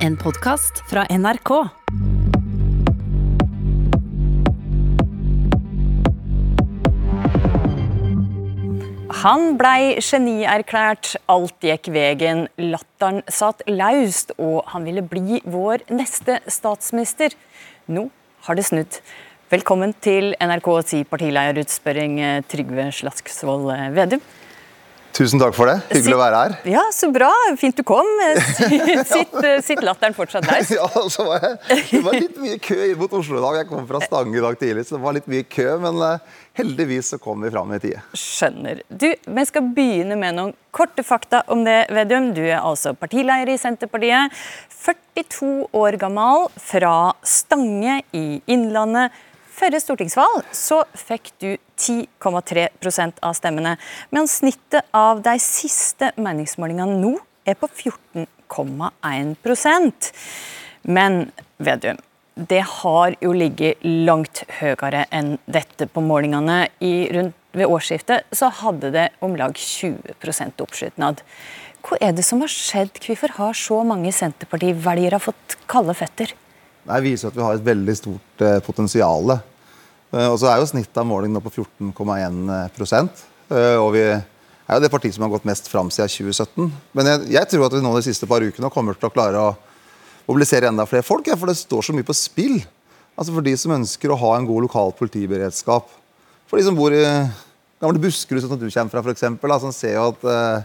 En podkast fra NRK. Han blei genierklært, alt gikk vegen, latteren satt laust, og han ville bli vår neste statsminister. Nå har det snudd. Velkommen til NRKs partilederutspørring, Trygve Slagsvold Vedum. Tusen takk for det. Hyggelig å være her. Ja, så bra. Fint du kom. Sitt, sitt latteren fortsatt der. Ja, så var jeg, Det var litt mye kø inn mot Oslo i dag. Jeg kom fra Stange i dag tidlig, så det var litt mye kø. Men uh, heldigvis så kom vi fram i tide. Skjønner. Du, Vi skal begynne med noen korte fakta om det, Vedum. Du er altså partileder i Senterpartiet. 42 år gammel, fra Stange i Innlandet. Forrige stortingsvalg så fikk du 10,3% av stemmene, mens snittet av de siste meningsmålingene nå er på 14,1% Men Vedum, det har jo ligget langt høyere enn dette på målingene. I, rundt, ved årsskiftet så hadde det om lag 20% oppslutnad. Hva er det som har skjedd? Hvorfor har så mange Senterparti-velgere fått kalde føtter? Det viser at vi har et veldig stort eh, potensial. Eh, og så er jo Snittet av målingen nå på 14,1 eh, og vi er jo det partiet som har gått mest fram siden 2017. Men jeg, jeg, tror at vi nå de siste par ukene kommer til å klare å mobilisere enda flere folk. For det står så mye på spill. Altså For de som ønsker å ha en god lokal politiberedskap. For de som bor i gamle Buskerud, som du kommer fra, f.eks., som ser jo at uh,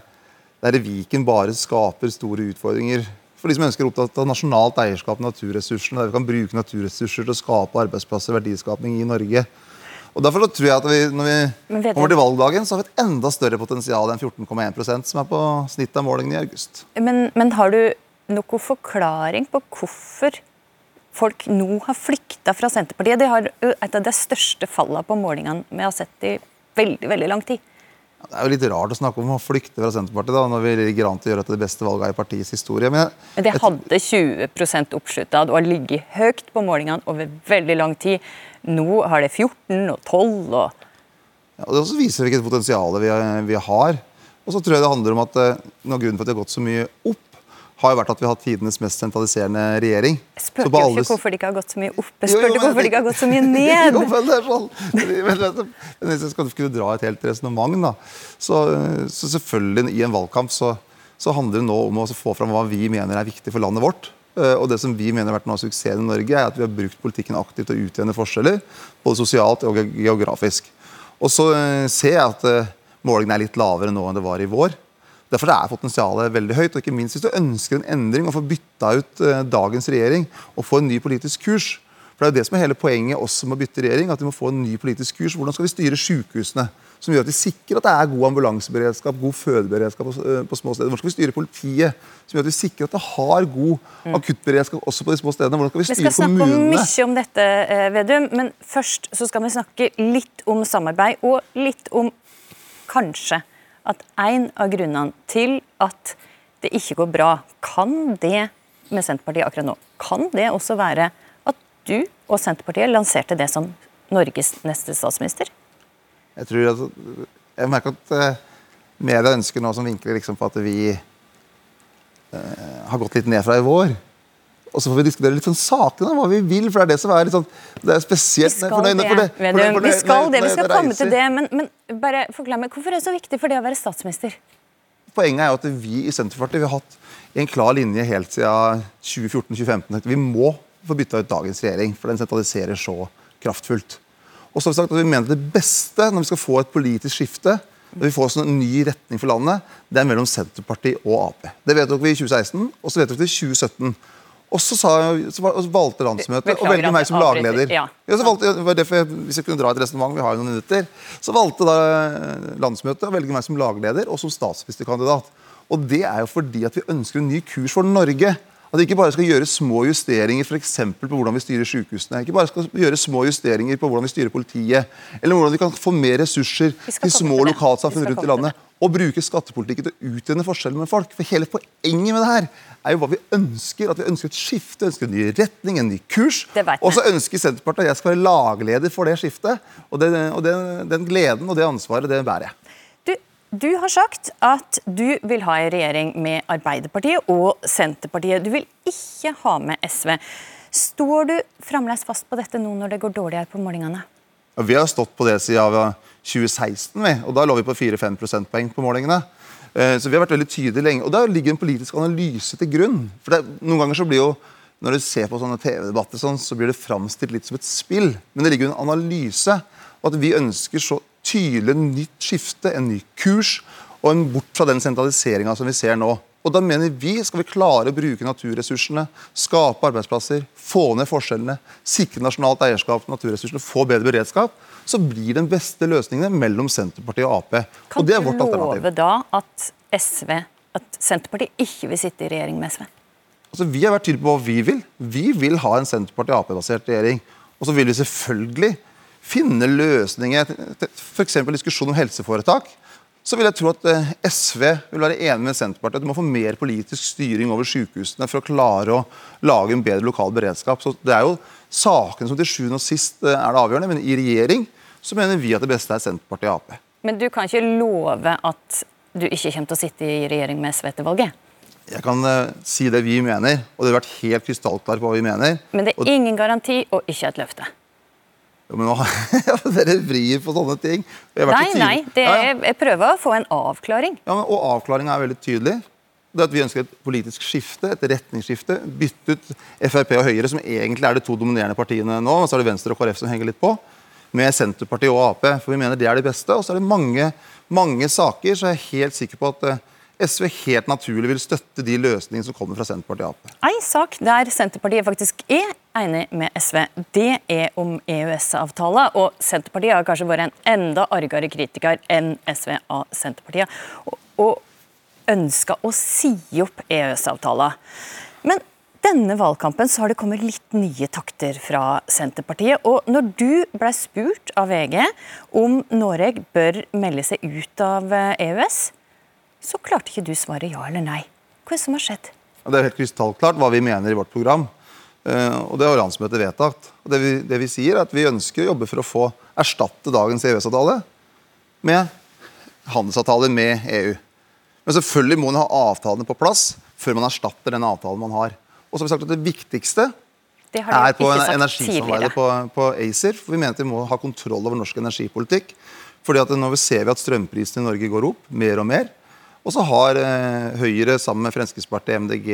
der Viken bare skaper store utfordringer for de som ønsker opptatt av nasjonalt eierskap av naturressursene, der vi kan bruke naturressurser til å skape arbeidsplasser og verdiskapning i Norge. Og derfor tror jeg at vi, Når vi kommer til valgdagen, så har vi et enda større potensial enn 14,1% som er på snittet av målingene i august. Men, men har du noen forklaring på hvorfor folk nå har flykta fra Senterpartiet? De har et av de største fallene på målingene vi har sett i veldig, veldig lang tid. Det er jo litt rart å snakke om å flykte fra Senterpartiet da, når vi ligger an til å gjøre det beste valget i partiets historie. Men, Men det hadde 20 oppslutning og har ligget høyt på målingene over veldig lang tid. Nå har det 14 og 12 og ja, Det viser hvilket potensial vi, vi har. Og så tror jeg det handler om at eh, Noe av grunnen for at det har gått så mye opp, har jo vært at vi har hatt tidenes mest sentraliserende regjering. Jeg spurte jo ikke hvorfor de ikke har gått så mye opp, jeg spurte jo, hvorfor de ikke har gått så mye ned. jo, men det er sånn. Men, men hvis jeg skal kunne dra et helt resonnement, så, så selvfølgelig i en valgkamp så, så handler det nå om å få fram hva vi mener er viktig for landet vårt. Eh, og det som vi mener har vært noe av suksessen i Norge, er at vi har brukt politikken aktivt til å utjevne forskjeller, både sosialt og geografisk. Og så eh, ser jeg at eh, målingene er litt lavere nå enn det var i vår. Derfor er potensialet veldig høyt. og ikke minst Hvis du ønsker en endring og få bytta ut uh, dagens regjering og få en ny politisk kurs for Det er jo det som er hele poenget også med å bytte regjering. at vi må få en ny politisk kurs. Hvordan skal vi styre sykehusene? Som gjør at vi sikrer at det er god ambulanseberedskap, god fødeberedskap på, uh, på små steder. Hvordan skal vi styre politiet? Som gjør at vi sikrer at det har god mm. akuttberedskap også på de små stedene. Hvordan skal vi styre kommunene? Vi skal snakke mye om dette, eh, Vedum, men først så skal vi snakke litt om samarbeid og litt om kanskje at en av grunnene til at det ikke går bra, kan det med Senterpartiet akkurat nå, kan det også være at du og Senterpartiet lanserte det som Norges neste statsminister? Jeg tror at, jeg merker at uh, media ønsker noe som vinkler liksom på at vi uh, har gått litt ned fra i vår. Og så får vi diskutere litt sånn sakene, hva vi vil. For det er det som er litt sånn det er spesielt. Vi skal det, det, vi skal det, vi skal komme til det. Men, men bare forklar meg, hvorfor er det så viktig for det å være statsminister? Poenget er jo at vi i Senterpartiet vi har hatt en klar linje helt siden 2014-2015. Vi må få bytta ut dagens regjering, for den sentraliserer så kraftfullt. Og så har Vi sagt at vi mener det beste når vi skal få et politisk skifte, når vi får en ny retning for landet, det er mellom Senterpartiet og Ap. Det vedtok vi i 2016, og så vedtok vi i 2017. Og så, sa, så valgte landsmøtet å velge meg som lagleder. Ja. Ja, så valgte, jeg, hvis jeg kunne dra et resonnement, vi har jo noen minutter, så valgte da landsmøtet å velge meg som lagleder og som statsministerkandidat. Og Det er jo fordi at vi ønsker en ny kurs for Norge. At vi ikke bare skal gjøre små justeringer for på hvordan vi styrer sykehusene. Ikke bare skal gjøre små justeringer på hvordan vi styrer politiet. Eller hvordan vi kan få mer ressurser til små lokalsamfunn rundt i landet. Og bruke skattepolitikken til å utjevne forskjellene med folk. For hele poenget med det her er jo hva vi ønsker. At vi ønsker et skifte, ønsker en ny retning, en ny kurs. Og så ønsker Senterpartiet at jeg skal være lagleder for det skiftet. Og, det, og det, den gleden og det ansvaret, det bærer jeg. Du, Du har sagt at du vil ha en regjering med Arbeiderpartiet og Senterpartiet. Du vil ikke ha med SV. Står du fremdeles fast på dette nå når det går dårligere på målingene? Ja, vi har stått på det siden 2016, vi, og da lå vi på 4-5 prosentpoeng på målingene. Eh, så vi har vært veldig tydelige lenge. Og der ligger en politisk analyse til grunn. For det, Noen ganger så blir jo når du ser på sånne TV-debatter, sånn, så blir det framstilt litt som et spill. Men det ligger jo en analyse. Og at vi ønsker så tydelig nytt skifte, en ny kurs, og en bort fra den sentraliseringa som vi ser nå. Og da mener vi skal vi klare å bruke naturressursene, skape arbeidsplasser, få ned forskjellene, sikre nasjonalt eierskap til naturressursene, få bedre beredskap, så blir den beste løsningene mellom Senterpartiet og Ap. Kan og det er vårt du love da at SV, at Senterpartiet ikke vil sitte i regjering med SV? Altså, vi har vært tydelige på hva vi vil. Vi vil ha en Senterparti-Ap-basert regjering. Og så vil vi selvfølgelig finne løsninger, f.eks. diskusjon om helseforetak. Så vil jeg tro at eh, SV vil være enig med Senterpartiet at du må få mer politisk styring over sykehusene for å klare å lage en bedre lokal beredskap. Så Det er jo sakene som til sjuende og sist eh, er det avgjørende, men i regjering så mener vi at det beste er Senterpartiet og Ap. Men du kan ikke love at du ikke kommer til å sitte i regjering med SV etter valget? Jeg kan eh, si det vi mener, og det har vært helt krystallklart på hva vi mener. Men det er ingen garanti og ikke et løfte. Jo, men Dere vrir på sånne ting. Nei, nei, det Ja, ja. er, jeg prøver å få en avklaring. Ja, men, og avklaringa er veldig tydelig. Det at Vi ønsker et politisk skifte, et retningsskifte. Bytte ut Frp og Høyre, som egentlig er de to dominerende partiene nå. Og så er det Venstre og KrF som henger litt på. Med Senterpartiet og Ap. For vi mener det er det beste. Og så er det mange, mange saker, så jeg er helt sikker på at eh, SV helt naturlig vil støtte de løsningene som kommer fra Senterpartiet og Ap. En sak der Senterpartiet faktisk er enig med SV, det er om EØS-avtalen, Og Senterpartiet har kanskje vært en enda argere kritiker enn SV av Senterpartiet. Og, ønska å si opp EØS-avtalen. Men denne valgkampen så har det kommet litt nye takter fra Senterpartiet. Og når du ble spurt av VG om Norge bør melde seg ut av EØS, så klarte ikke du svare ja eller nei. Hva er det som har skjedd? Det er helt krystallklart hva vi mener i vårt program. Eh, og Det har landsmøtet vedtatt. Og det vi, det vi sier er at vi ønsker å jobbe for å få erstatte dagens EØS-avtale med handelsavtaler med EU. Men selvfølgelig må man ha avtalene på plass før man erstatter den avtalen man har. Og så har vi sagt at Det viktigste Det er på energisamarbeidet på, på ACER. For vi mener at vi må ha kontroll over norsk energipolitikk. Fordi at Nå ser vi at strømprisene i Norge går opp mer og mer. Og så har eh, Høyre sammen med Fremskrittspartiet, MDG,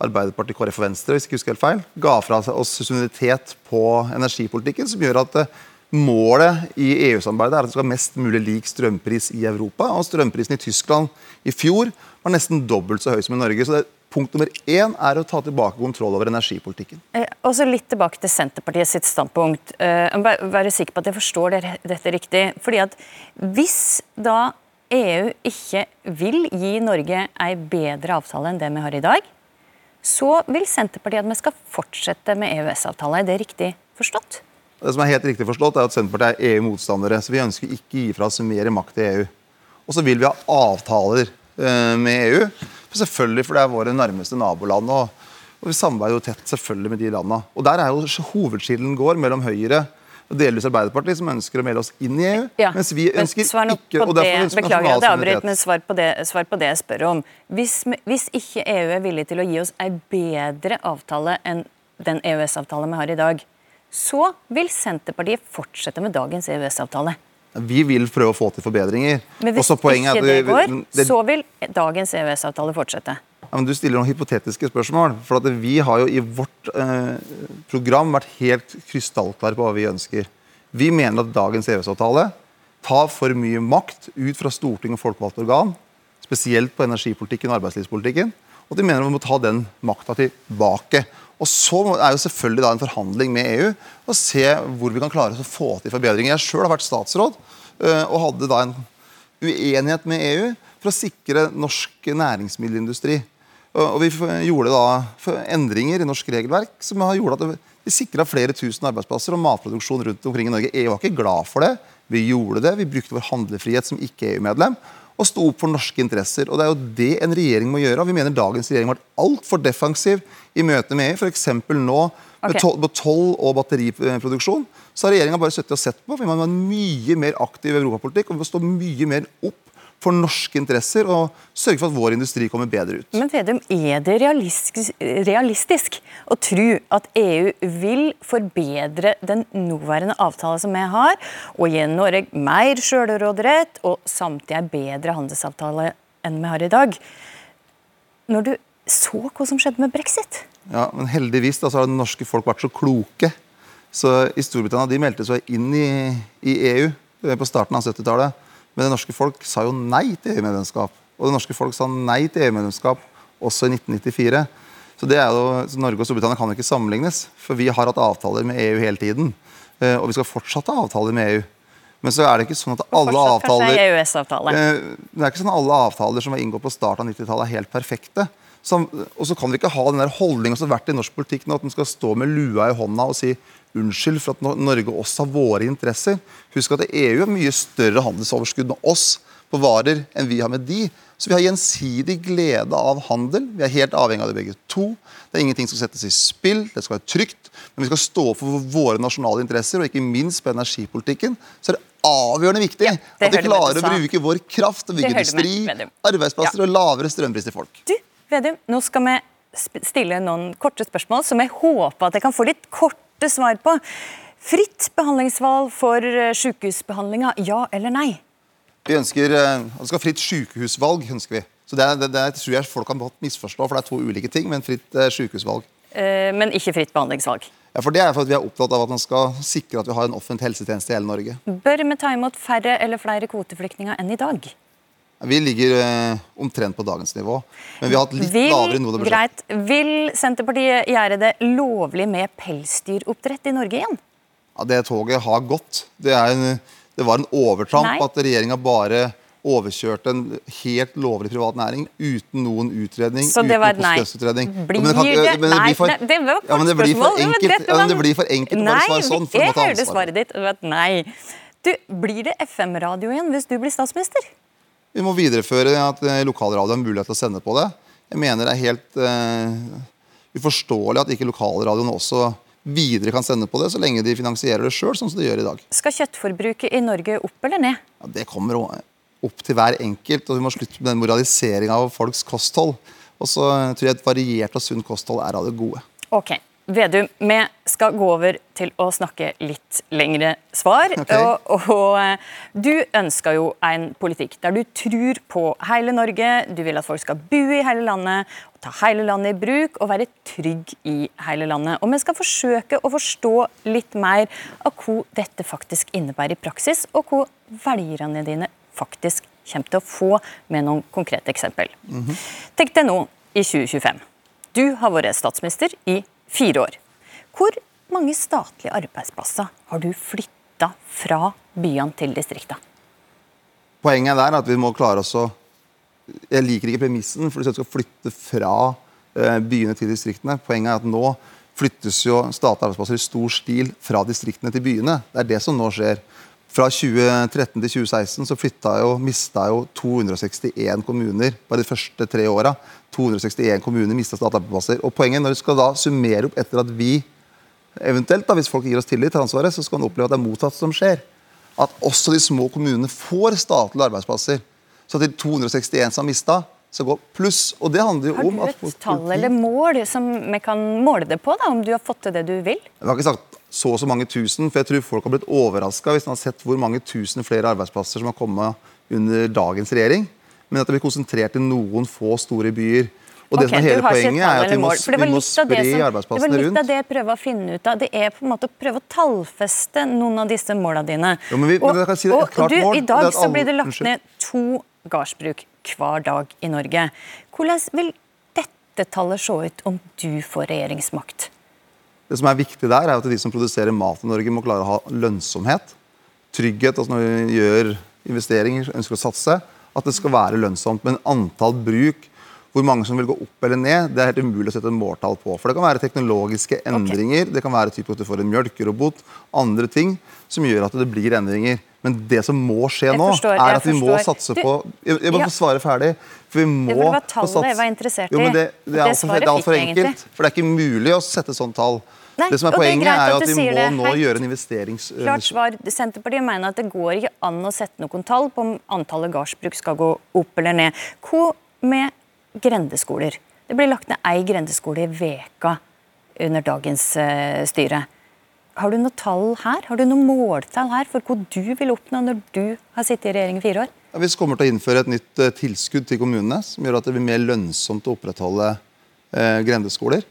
Arbeiderpartiet, KrF og Venstre hvis ikke husker helt feil, ga fra oss suverenitet på energipolitikken, som gjør at eh, målet i EU-samarbeidet er at det skal ha mest mulig lik strømpris i Europa. Og strømprisen i Tyskland i fjor var nesten dobbelt så høy som i Norge. Så det, punkt nummer én er å ta tilbake kontroll over energipolitikken. Eh, Og så litt tilbake til Senterpartiet sitt standpunkt. Eh, jeg må sikker på at jeg forstår dette riktig. Fordi at Hvis da EU ikke vil gi Norge ei bedre avtale enn det vi har i dag, så vil Senterpartiet at vi skal fortsette med EØS-avtale. Er det riktig forstått? Det som er helt riktig forstått er at Senterpartiet er EU-motstandere. så Vi ønsker ikke gi fra oss mer makt til EU. Og så vil vi ha avtaler eh, med EU. Selvfølgelig, for det er våre nærmeste naboland. Og vi samarbeider jo tett selvfølgelig med de landene. Og Der er jo hovedskillen går mellom Høyre og delvis Arbeiderpartiet, som ønsker å melde oss inn i EU. Ja, mens vi ønsker men, ikke og derfor det, ønsker Beklager at jeg avbryter, men svar på, det, svar på det jeg spør om. Hvis, hvis ikke EU er villig til å gi oss ei bedre avtale enn den EØS-avtalen vi har i dag, så vil Senterpartiet fortsette med dagens EØS-avtale. Vi vil prøve å få til forbedringer. Men hvis ikke det går, så vil dagens EØS-avtale fortsette. Ja, Du stiller noen hypotetiske spørsmål. for Vi har jo i vårt eh, program vært helt krystallklare på hva vi ønsker. Vi mener at dagens EØS-avtale tar for mye makt ut fra storting og folkevalgte organ, spesielt på energipolitikken og arbeidslivspolitikken. Og de mener vi må ta den makta tilbake. Og Så er jo selvfølgelig da en forhandling med EU og se hvor vi kan klare å få til forbedringer. Jeg sjøl har vært statsråd eh, og hadde da en uenighet med EU for å sikre norsk næringsmiddelindustri. Og vi gjorde da endringer i norsk regelverk som har gjort at vi sikra flere tusen arbeidsplasser og matproduksjon rundt omkring i Norge. EU var ikke glad for det. Vi gjorde det. Vi brukte vår handlefrihet som ikke-EU-medlem og sto opp for norske interesser. Og Det er jo det en regjering må gjøre. og Vi mener dagens regjering har vært altfor defensiv i møte med EU. F.eks. nå med okay. toll- og batteriproduksjon. Så har regjeringa bare sittet og sett på. for Vi må ha en mye mer aktiv europapolitikk og vi må stå mye mer opp for norske interesser og sørge for at vår industri kommer bedre ut. Men Vedum, er det realistisk, realistisk å tro at EU vil forbedre den nåværende avtalen som vi har, og gi Norge mer selvråderett og samtidig en bedre handelsavtale enn vi har i dag? Når du så hva som skjedde med brexit? Ja, men Heldigvis da, så har det norske folk vært så kloke. Så I Storbritannia de meldte seg inn i, i EU på starten av 70-tallet. Men det norske folk sa jo nei til EU-medlemskap. Og det norske folk sa nei til EU-medlemskap også i 1994. Så det er jo, så Norge og Storbritannia kan jo ikke sammenlignes. For vi har hatt avtaler med EU hele tiden. Eh, og vi skal fortsatt ha avtaler med EU. Men så er det ikke sånn at alle avtaler EØS-avtale. eh, Det er ikke sånn at alle avtaler som var inngått på starten av 90-tallet er helt perfekte. Så, og så kan vi ikke ha den der holdningen som har vært i norsk politikk nå, at man skal stå med lua i hånda og si unnskyld for at Nor- Norge også har våre interesser. Husk at EU har mye større handelsoverskudd med oss på varer enn vi har med de. Så vi har gjensidig glede av handel. Vi er helt avhengig av det begge to. Det er ingenting som settes i spill, det skal være trygt. Men vi skal stå for våre nasjonale interesser, og ikke minst på energipolitikken. Så er det avgjørende viktig ja, at vi klarer å bruke vår kraft og bygge industri, arbeidsplasser Ja. og lavere strømpris til folk. Du, Vedum, nå skal vi stille noen korte spørsmål som jeg håper at jeg kan få litt korte svar på. Fritt behandlingsvalg for eh, sykehusbehandlinga, ja eller nei? Vi ønsker, altså skal fritt sykehusvalg. ønsker vi. Så Det, det, det tror jeg folk kan misforstå, for det er to ulike ting. Men fritt eh, sykehusvalg. Eh, men ikke fritt behandlingsvalg. Ja, for Det er for at vi er opptatt av at man skal sikre at vi har en offentlig helsetjeneste i hele Norge. Bør vi ta imot færre eller flere kvoteflyktninger enn i dag? Vi ligger eh, omtrent på dagens nivå, men vi har hatt litt lavere noe budsjett. greit, vil Senterpartiet gjøre det lovlig med pelsdyroppdrett i Norge igjen? Ja, det toget har gått. Det, en, det var en overtramp Nei. at regjeringa bare overkjørte en helt lovlig privat næring uten noen utredning. Så det var et nei. Blir det Nei, blir for- nei, det var et ja, men det spørsmål. Enkelt, ja, men det blir for enkelt å bare svare sånn. For å ta hørte ansvar. svaret ditt. Det nei. Du, blir det FM-radio igjen hvis du blir statsminister? Vi må videreføre at eh, lokalradio har mulighet til å sende på det. Jeg mener det er helt uh, uforståelig at ikke lokalradioene også videre kan sende på det, så lenge de finansierer det sjøl, sånn som de gjør i dag. Skal kjøttforbruket i Norge opp eller ned? Ja, det kommer opp til hver enkelt, og vi må slutte med den moraliseringa av folks kosthold. Og så tror jeg et variert og sunt kosthold er av det gode. Ok, Vedum, vi skal gå over til å snakke litt lengre svar. Okay. Og, og eh, du ønsker jo en politikk der du tror på hele Norge. Du vil at folk skal bo i hele landet, ta hele landet i bruk og være trygg i hele landet. Og vi skal forsøke å forstå litt mer av hva dette faktisk innebærer i praksis, og hva velgerne dine faktisk kommer til å få, med noen konkrete eksempel. Tenk deg nå i 2025. Du har vært statsminister i fire år. Hvor mange statlige arbeidsplasser har du flytta fra byene til distriktene? Poenget der er at vi må klare oss å Jeg liker ikke premissen, for du skal flytte fra eh, byene til distriktene. Poenget er at nå flyttes jo statlige arbeidsplasser i stor stil fra distriktene til byene. Det er det som nå skjer. Fra 2013 til 2016 så flytta jo, mista jo 261 kommuner bare de første tre åra. 261 kommuner mista statlige arbeidsplasser. Og poenget når du skal da summere opp etter at vi eventuelt, da, hvis folk gir oss tillit til ansvaret, så skal man oppleve at det er motsatt som skjer. At også de små kommunene får statlige arbeidsplasser. Så de 261 som har mista, skal gå pluss. Og det handler jo Har om du at et tall eller mål som vi kan måle det på, da, om du har fått til det du vil? Jeg har ikke sagt så og så mange tusen, for jeg tror folk har blitt overraska hvis de har sett hvor mange tusen flere arbeidsplasser som har kommet under dagens regjering. Men at det blir konsentrert i noen få store byer. Og det som er hele poenget, er at vi må, vi må spre som, det rundt. Det var litt av det jeg prøvde å finne ut av. Det er på en måte å prøve å tallfeste noen av disse målene dine. Jo, men vi- men si et og, du, mål, I dag så alle- blir det lagt ned to gardsbruk hver dag i Norge. Hvordan vil dette tallet se ut om du får regjeringsmakt? Det som er viktig der, er at de som produserer mat i Norge, må klare å ha lønnsomhet. Trygghet. altså Når vi gjør investeringer, ønsker å satse, at det skal være lønnsomt. Men antall bruk, hvor mange som vil gå opp eller ned, det er helt umulig å sette måltall på. For det kan være teknologiske endringer. Det kan være typisk at du får en mjølkerobot, andre ting som gjør at det blir endringer. Men det som må skje nå, forstår, er at vi må satse Du- på Jeg, jeg må Ja. få svare ferdig. For vi må Det var tallet jeg var interessert Jo, men det, i. det er altfor alt for enkelt. egentlig. For det er ikke mulig å sette sånn tall. Nei, det som er Poenget er jo at at vi må det. nå Hei. gjøre en investerings... Klart svar. Senterpartiet mener at det går ikke an å sette noen tall på om antallet gårdsbruk skal gå opp eller ned. Hva med grendeskoler? Det blir lagt ned ei grendeskole i veka under dagens uh, styre. Har du noe tall her? Har du noe måltall her for hvor du vil oppnå når du har sittet i regjering i fire år? Ja, vi kommer til å innføre et nytt eh, tilskudd til kommunene, som gjør at det blir mer lønnsomt å opprettholde eh, grendeskoler.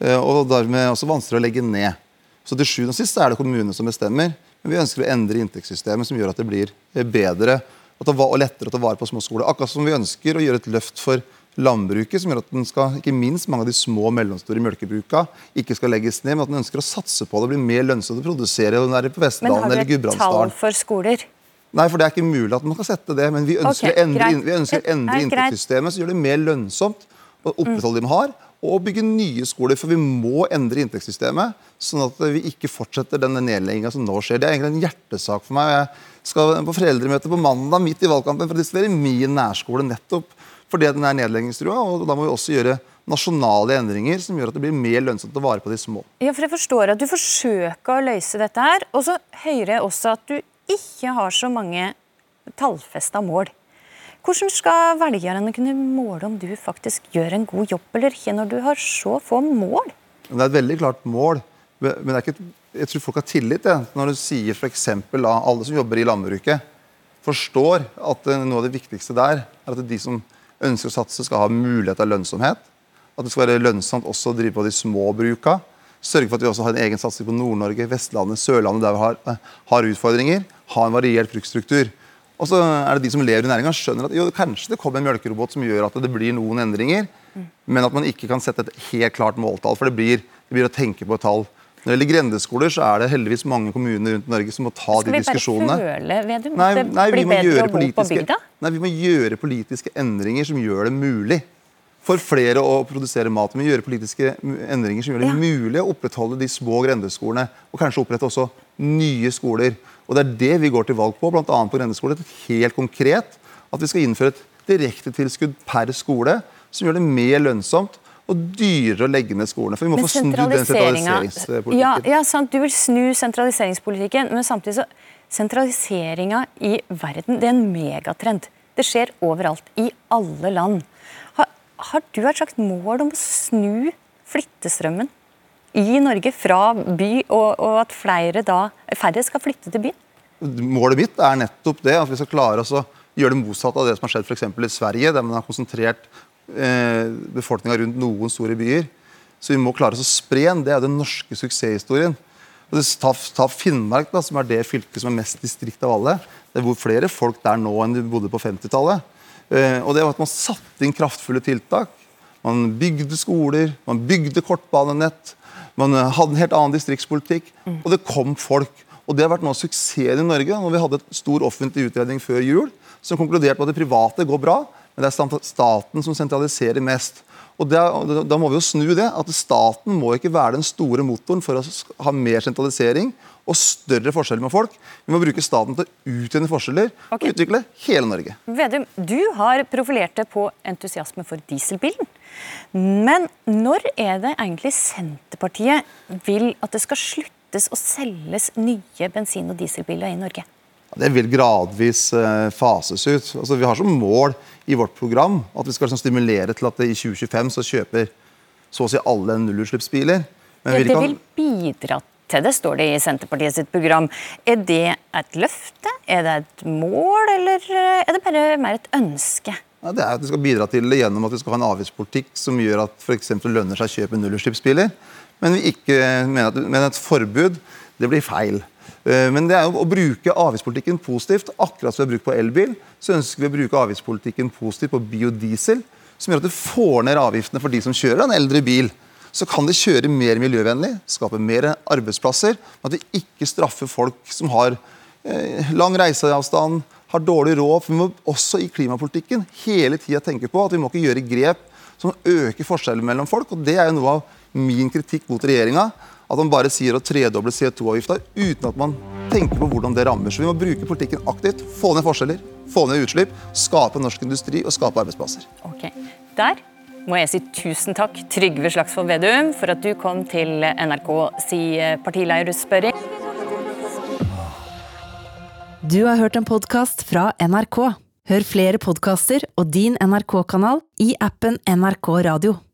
Eh, og dermed også vanskeligere å legge ned. Så til sjuende og sist er det kommunene som bestemmer. Men vi ønsker å endre inntektssystemet som gjør at det blir eh, bedre og, lettere å ta vare på småskoler. Akkurat som vi ønsker å gjøre et løft for landbruket, som gjør at den skal, ikke minst mange av de små og mellomstore melkebruka ikke skal legges ned, men at den ønsker å satse på det. Blir mer lønnsomt å produsere om det er på Men har du eller et tall for skoler? Nei, for det er ikke mulig at man skal sette det. Men vi ønsker okay, å endre, vi ønsker å endre inntektssystemet som gjør det mer lønnsomt å opprettholde det man har, og bygge nye skoler. For vi må endre inntektssystemet, sånn at vi ikke fortsetter denne nedlegginga som nå skjer. Det er egentlig en hjertesak for meg. Jeg skal på foreldremøte på mandag midt i valgkampen for å diskutere min nærskole nettopp fordi den er nedleggingstrua. Og da må vi også gjøre nasjonale endringer som gjør at det blir mer lønnsomt å vare på de små. Ja, for jeg forstår at du forsøker å løse dette her, og så hører jeg også at du ikke har så mange tallfesta mål. Hvordan skal velgerne kunne måle om du faktisk gjør en god jobb eller ikke, når du har så få mål? Det er et veldig klart mål. Men det er ikke, jeg tror folk har tillit ja, når du sier f.eks. alle som jobber i landbruket, forstår at eh, noe av det viktigste der er at de som ønsker å satse, skal ha mulighet av lønnsomhet. At det skal være lønnsomt også å drive på de små bruka. Sørge for at vi også har en egen satsing på Nord-Norge, Vestlandet, Sørlandet, der vi har, eh, har utfordringer. Ha en variert bruksstruktur. Og så er det de som lever i næringa, skjønner at jo, kanskje det kommer en mjølkerobot som gjør at det blir noen endringer, men at man ikke kan sette et helt klart måltall. For det blir, det blir å tenke på et tall. Når det gjelder grendeskoler, så er det heldigvis mange kommuner rundt Norge som må ta de diskusjonene. Skal vi bare føle, Vedum, at det nei, vi blir bedre å bo på bygda? Nei, vi må gjøre politiske endringer som gjør det mulig for flere å produsere mat. Vi må gjøre politiske endringer som gjør det Ja. mulig å opprettholde de små grendeskolene, og kanskje opprette også nye skoler. Og Det er det vi går til valg på, bl.a. på grendeskoler. Helt konkret at vi skal innføre et direktetilskudd per skole som gjør det mer lønnsomt og dyrere å legge ned skolene. For vi må Men få snu den sentraliseringspolitikken. Ja, ja, sant. Du vil snu sentraliseringspolitikken, men samtidig så Sentraliseringa i verden det er en megatrend. Det skjer overalt, i alle land. Har, har du et slags mål om å snu flyttestrømmen i Norge fra by, og, og at flere da, færre skal flytte til byen? Målet mitt er nettopp det, at vi skal klare oss å gjøre det motsatte av det som har skjedd eksempel i Sverige, der man har konsentrert eh, befolkninga rundt noen store byer. Så vi må klare oss å spre den. Det er den norske suksesshistorien. Og det, ta, ta Finnmark, da, som er det fylket som er mest distrikt av alle. Det bor flere folk der nå enn det bodde på 50-tallet. Eh, og det var at man satte inn kraftfulle tiltak. Man bygde skoler, man bygde kortbanenett. Man eh, hadde en helt annen distriktspolitikk, og det kom folk. Og Det har vært noe av suksessen i Norge. når Vi hadde et stor offentlig utredning før jul som konkluderte med at det private går bra, men det er staten som sentraliserer mest. Og det Da må vi jo snu det. at Staten må ikke være den store motoren for å ha mer sentralisering og større forskjeller med folk. Vi må bruke staten til å utjevne forskjeller okay. og utvikle hele Norge. Vedum, du har profilert deg på entusiasme for dieselbilen. Men når er det egentlig Senterpartiet vil at det skal sluttes å selges nye bensin- og dieselbiler i Norge? Det vil gradvis eh, fases ut. Altså, vi har som mål i vårt program at vi skal liksom stimulere til at det i 2025 så kjøper så å si alle nullutslippsbiler. Men Ja, det kan- vil bidra til det, står det i Senterpartiet sitt program. Er det et løfte, er det et mål, eller eh, er det bare mer et ønske? Ja, det er at vi skal bidra til det gjennom at vi skal ha en avgiftspolitikk som gjør at f.eks. lønner seg å kjøpe nullutslippsbiler. Men vi ikke at men et forbud det blir feil. Eh, Men det er jo å bruke avgiftspolitikken positivt. Akkurat som vi har brukt på elbil, så ønsker vi å bruke avgiftspolitikken positivt på biodiesel. Som gjør at du får ned avgiftene for de som kjører en eldre bil. Så kan de kjøre mer miljøvennlig, skape mer arbeidsplasser. men At vi ikke straffer folk som har eh, lang reiseavstand, har dårlig råd. For vi må også i klimapolitikken hele tida tenke på at vi må ikke gjøre grep som øker forskjellen mellom folk. og Det er jo noe av min kritikk mot regjeringa. At man bare sier å tredoble CO2-avgifta uten at man tenker på hvordan det rammer. Så vi må bruke politikken aktivt. Få ned forskjeller, få ned utslipp, skape norsk industri og skape arbeidsplasser. Ok, Der må jeg si tusen takk, Trygve Slagsvold Vedum, for at du kom til NRK si partilederspørring. Du har hørt en podkast fra NRK. Hør flere podkaster og din NRK-kanal i appen NRK Radio.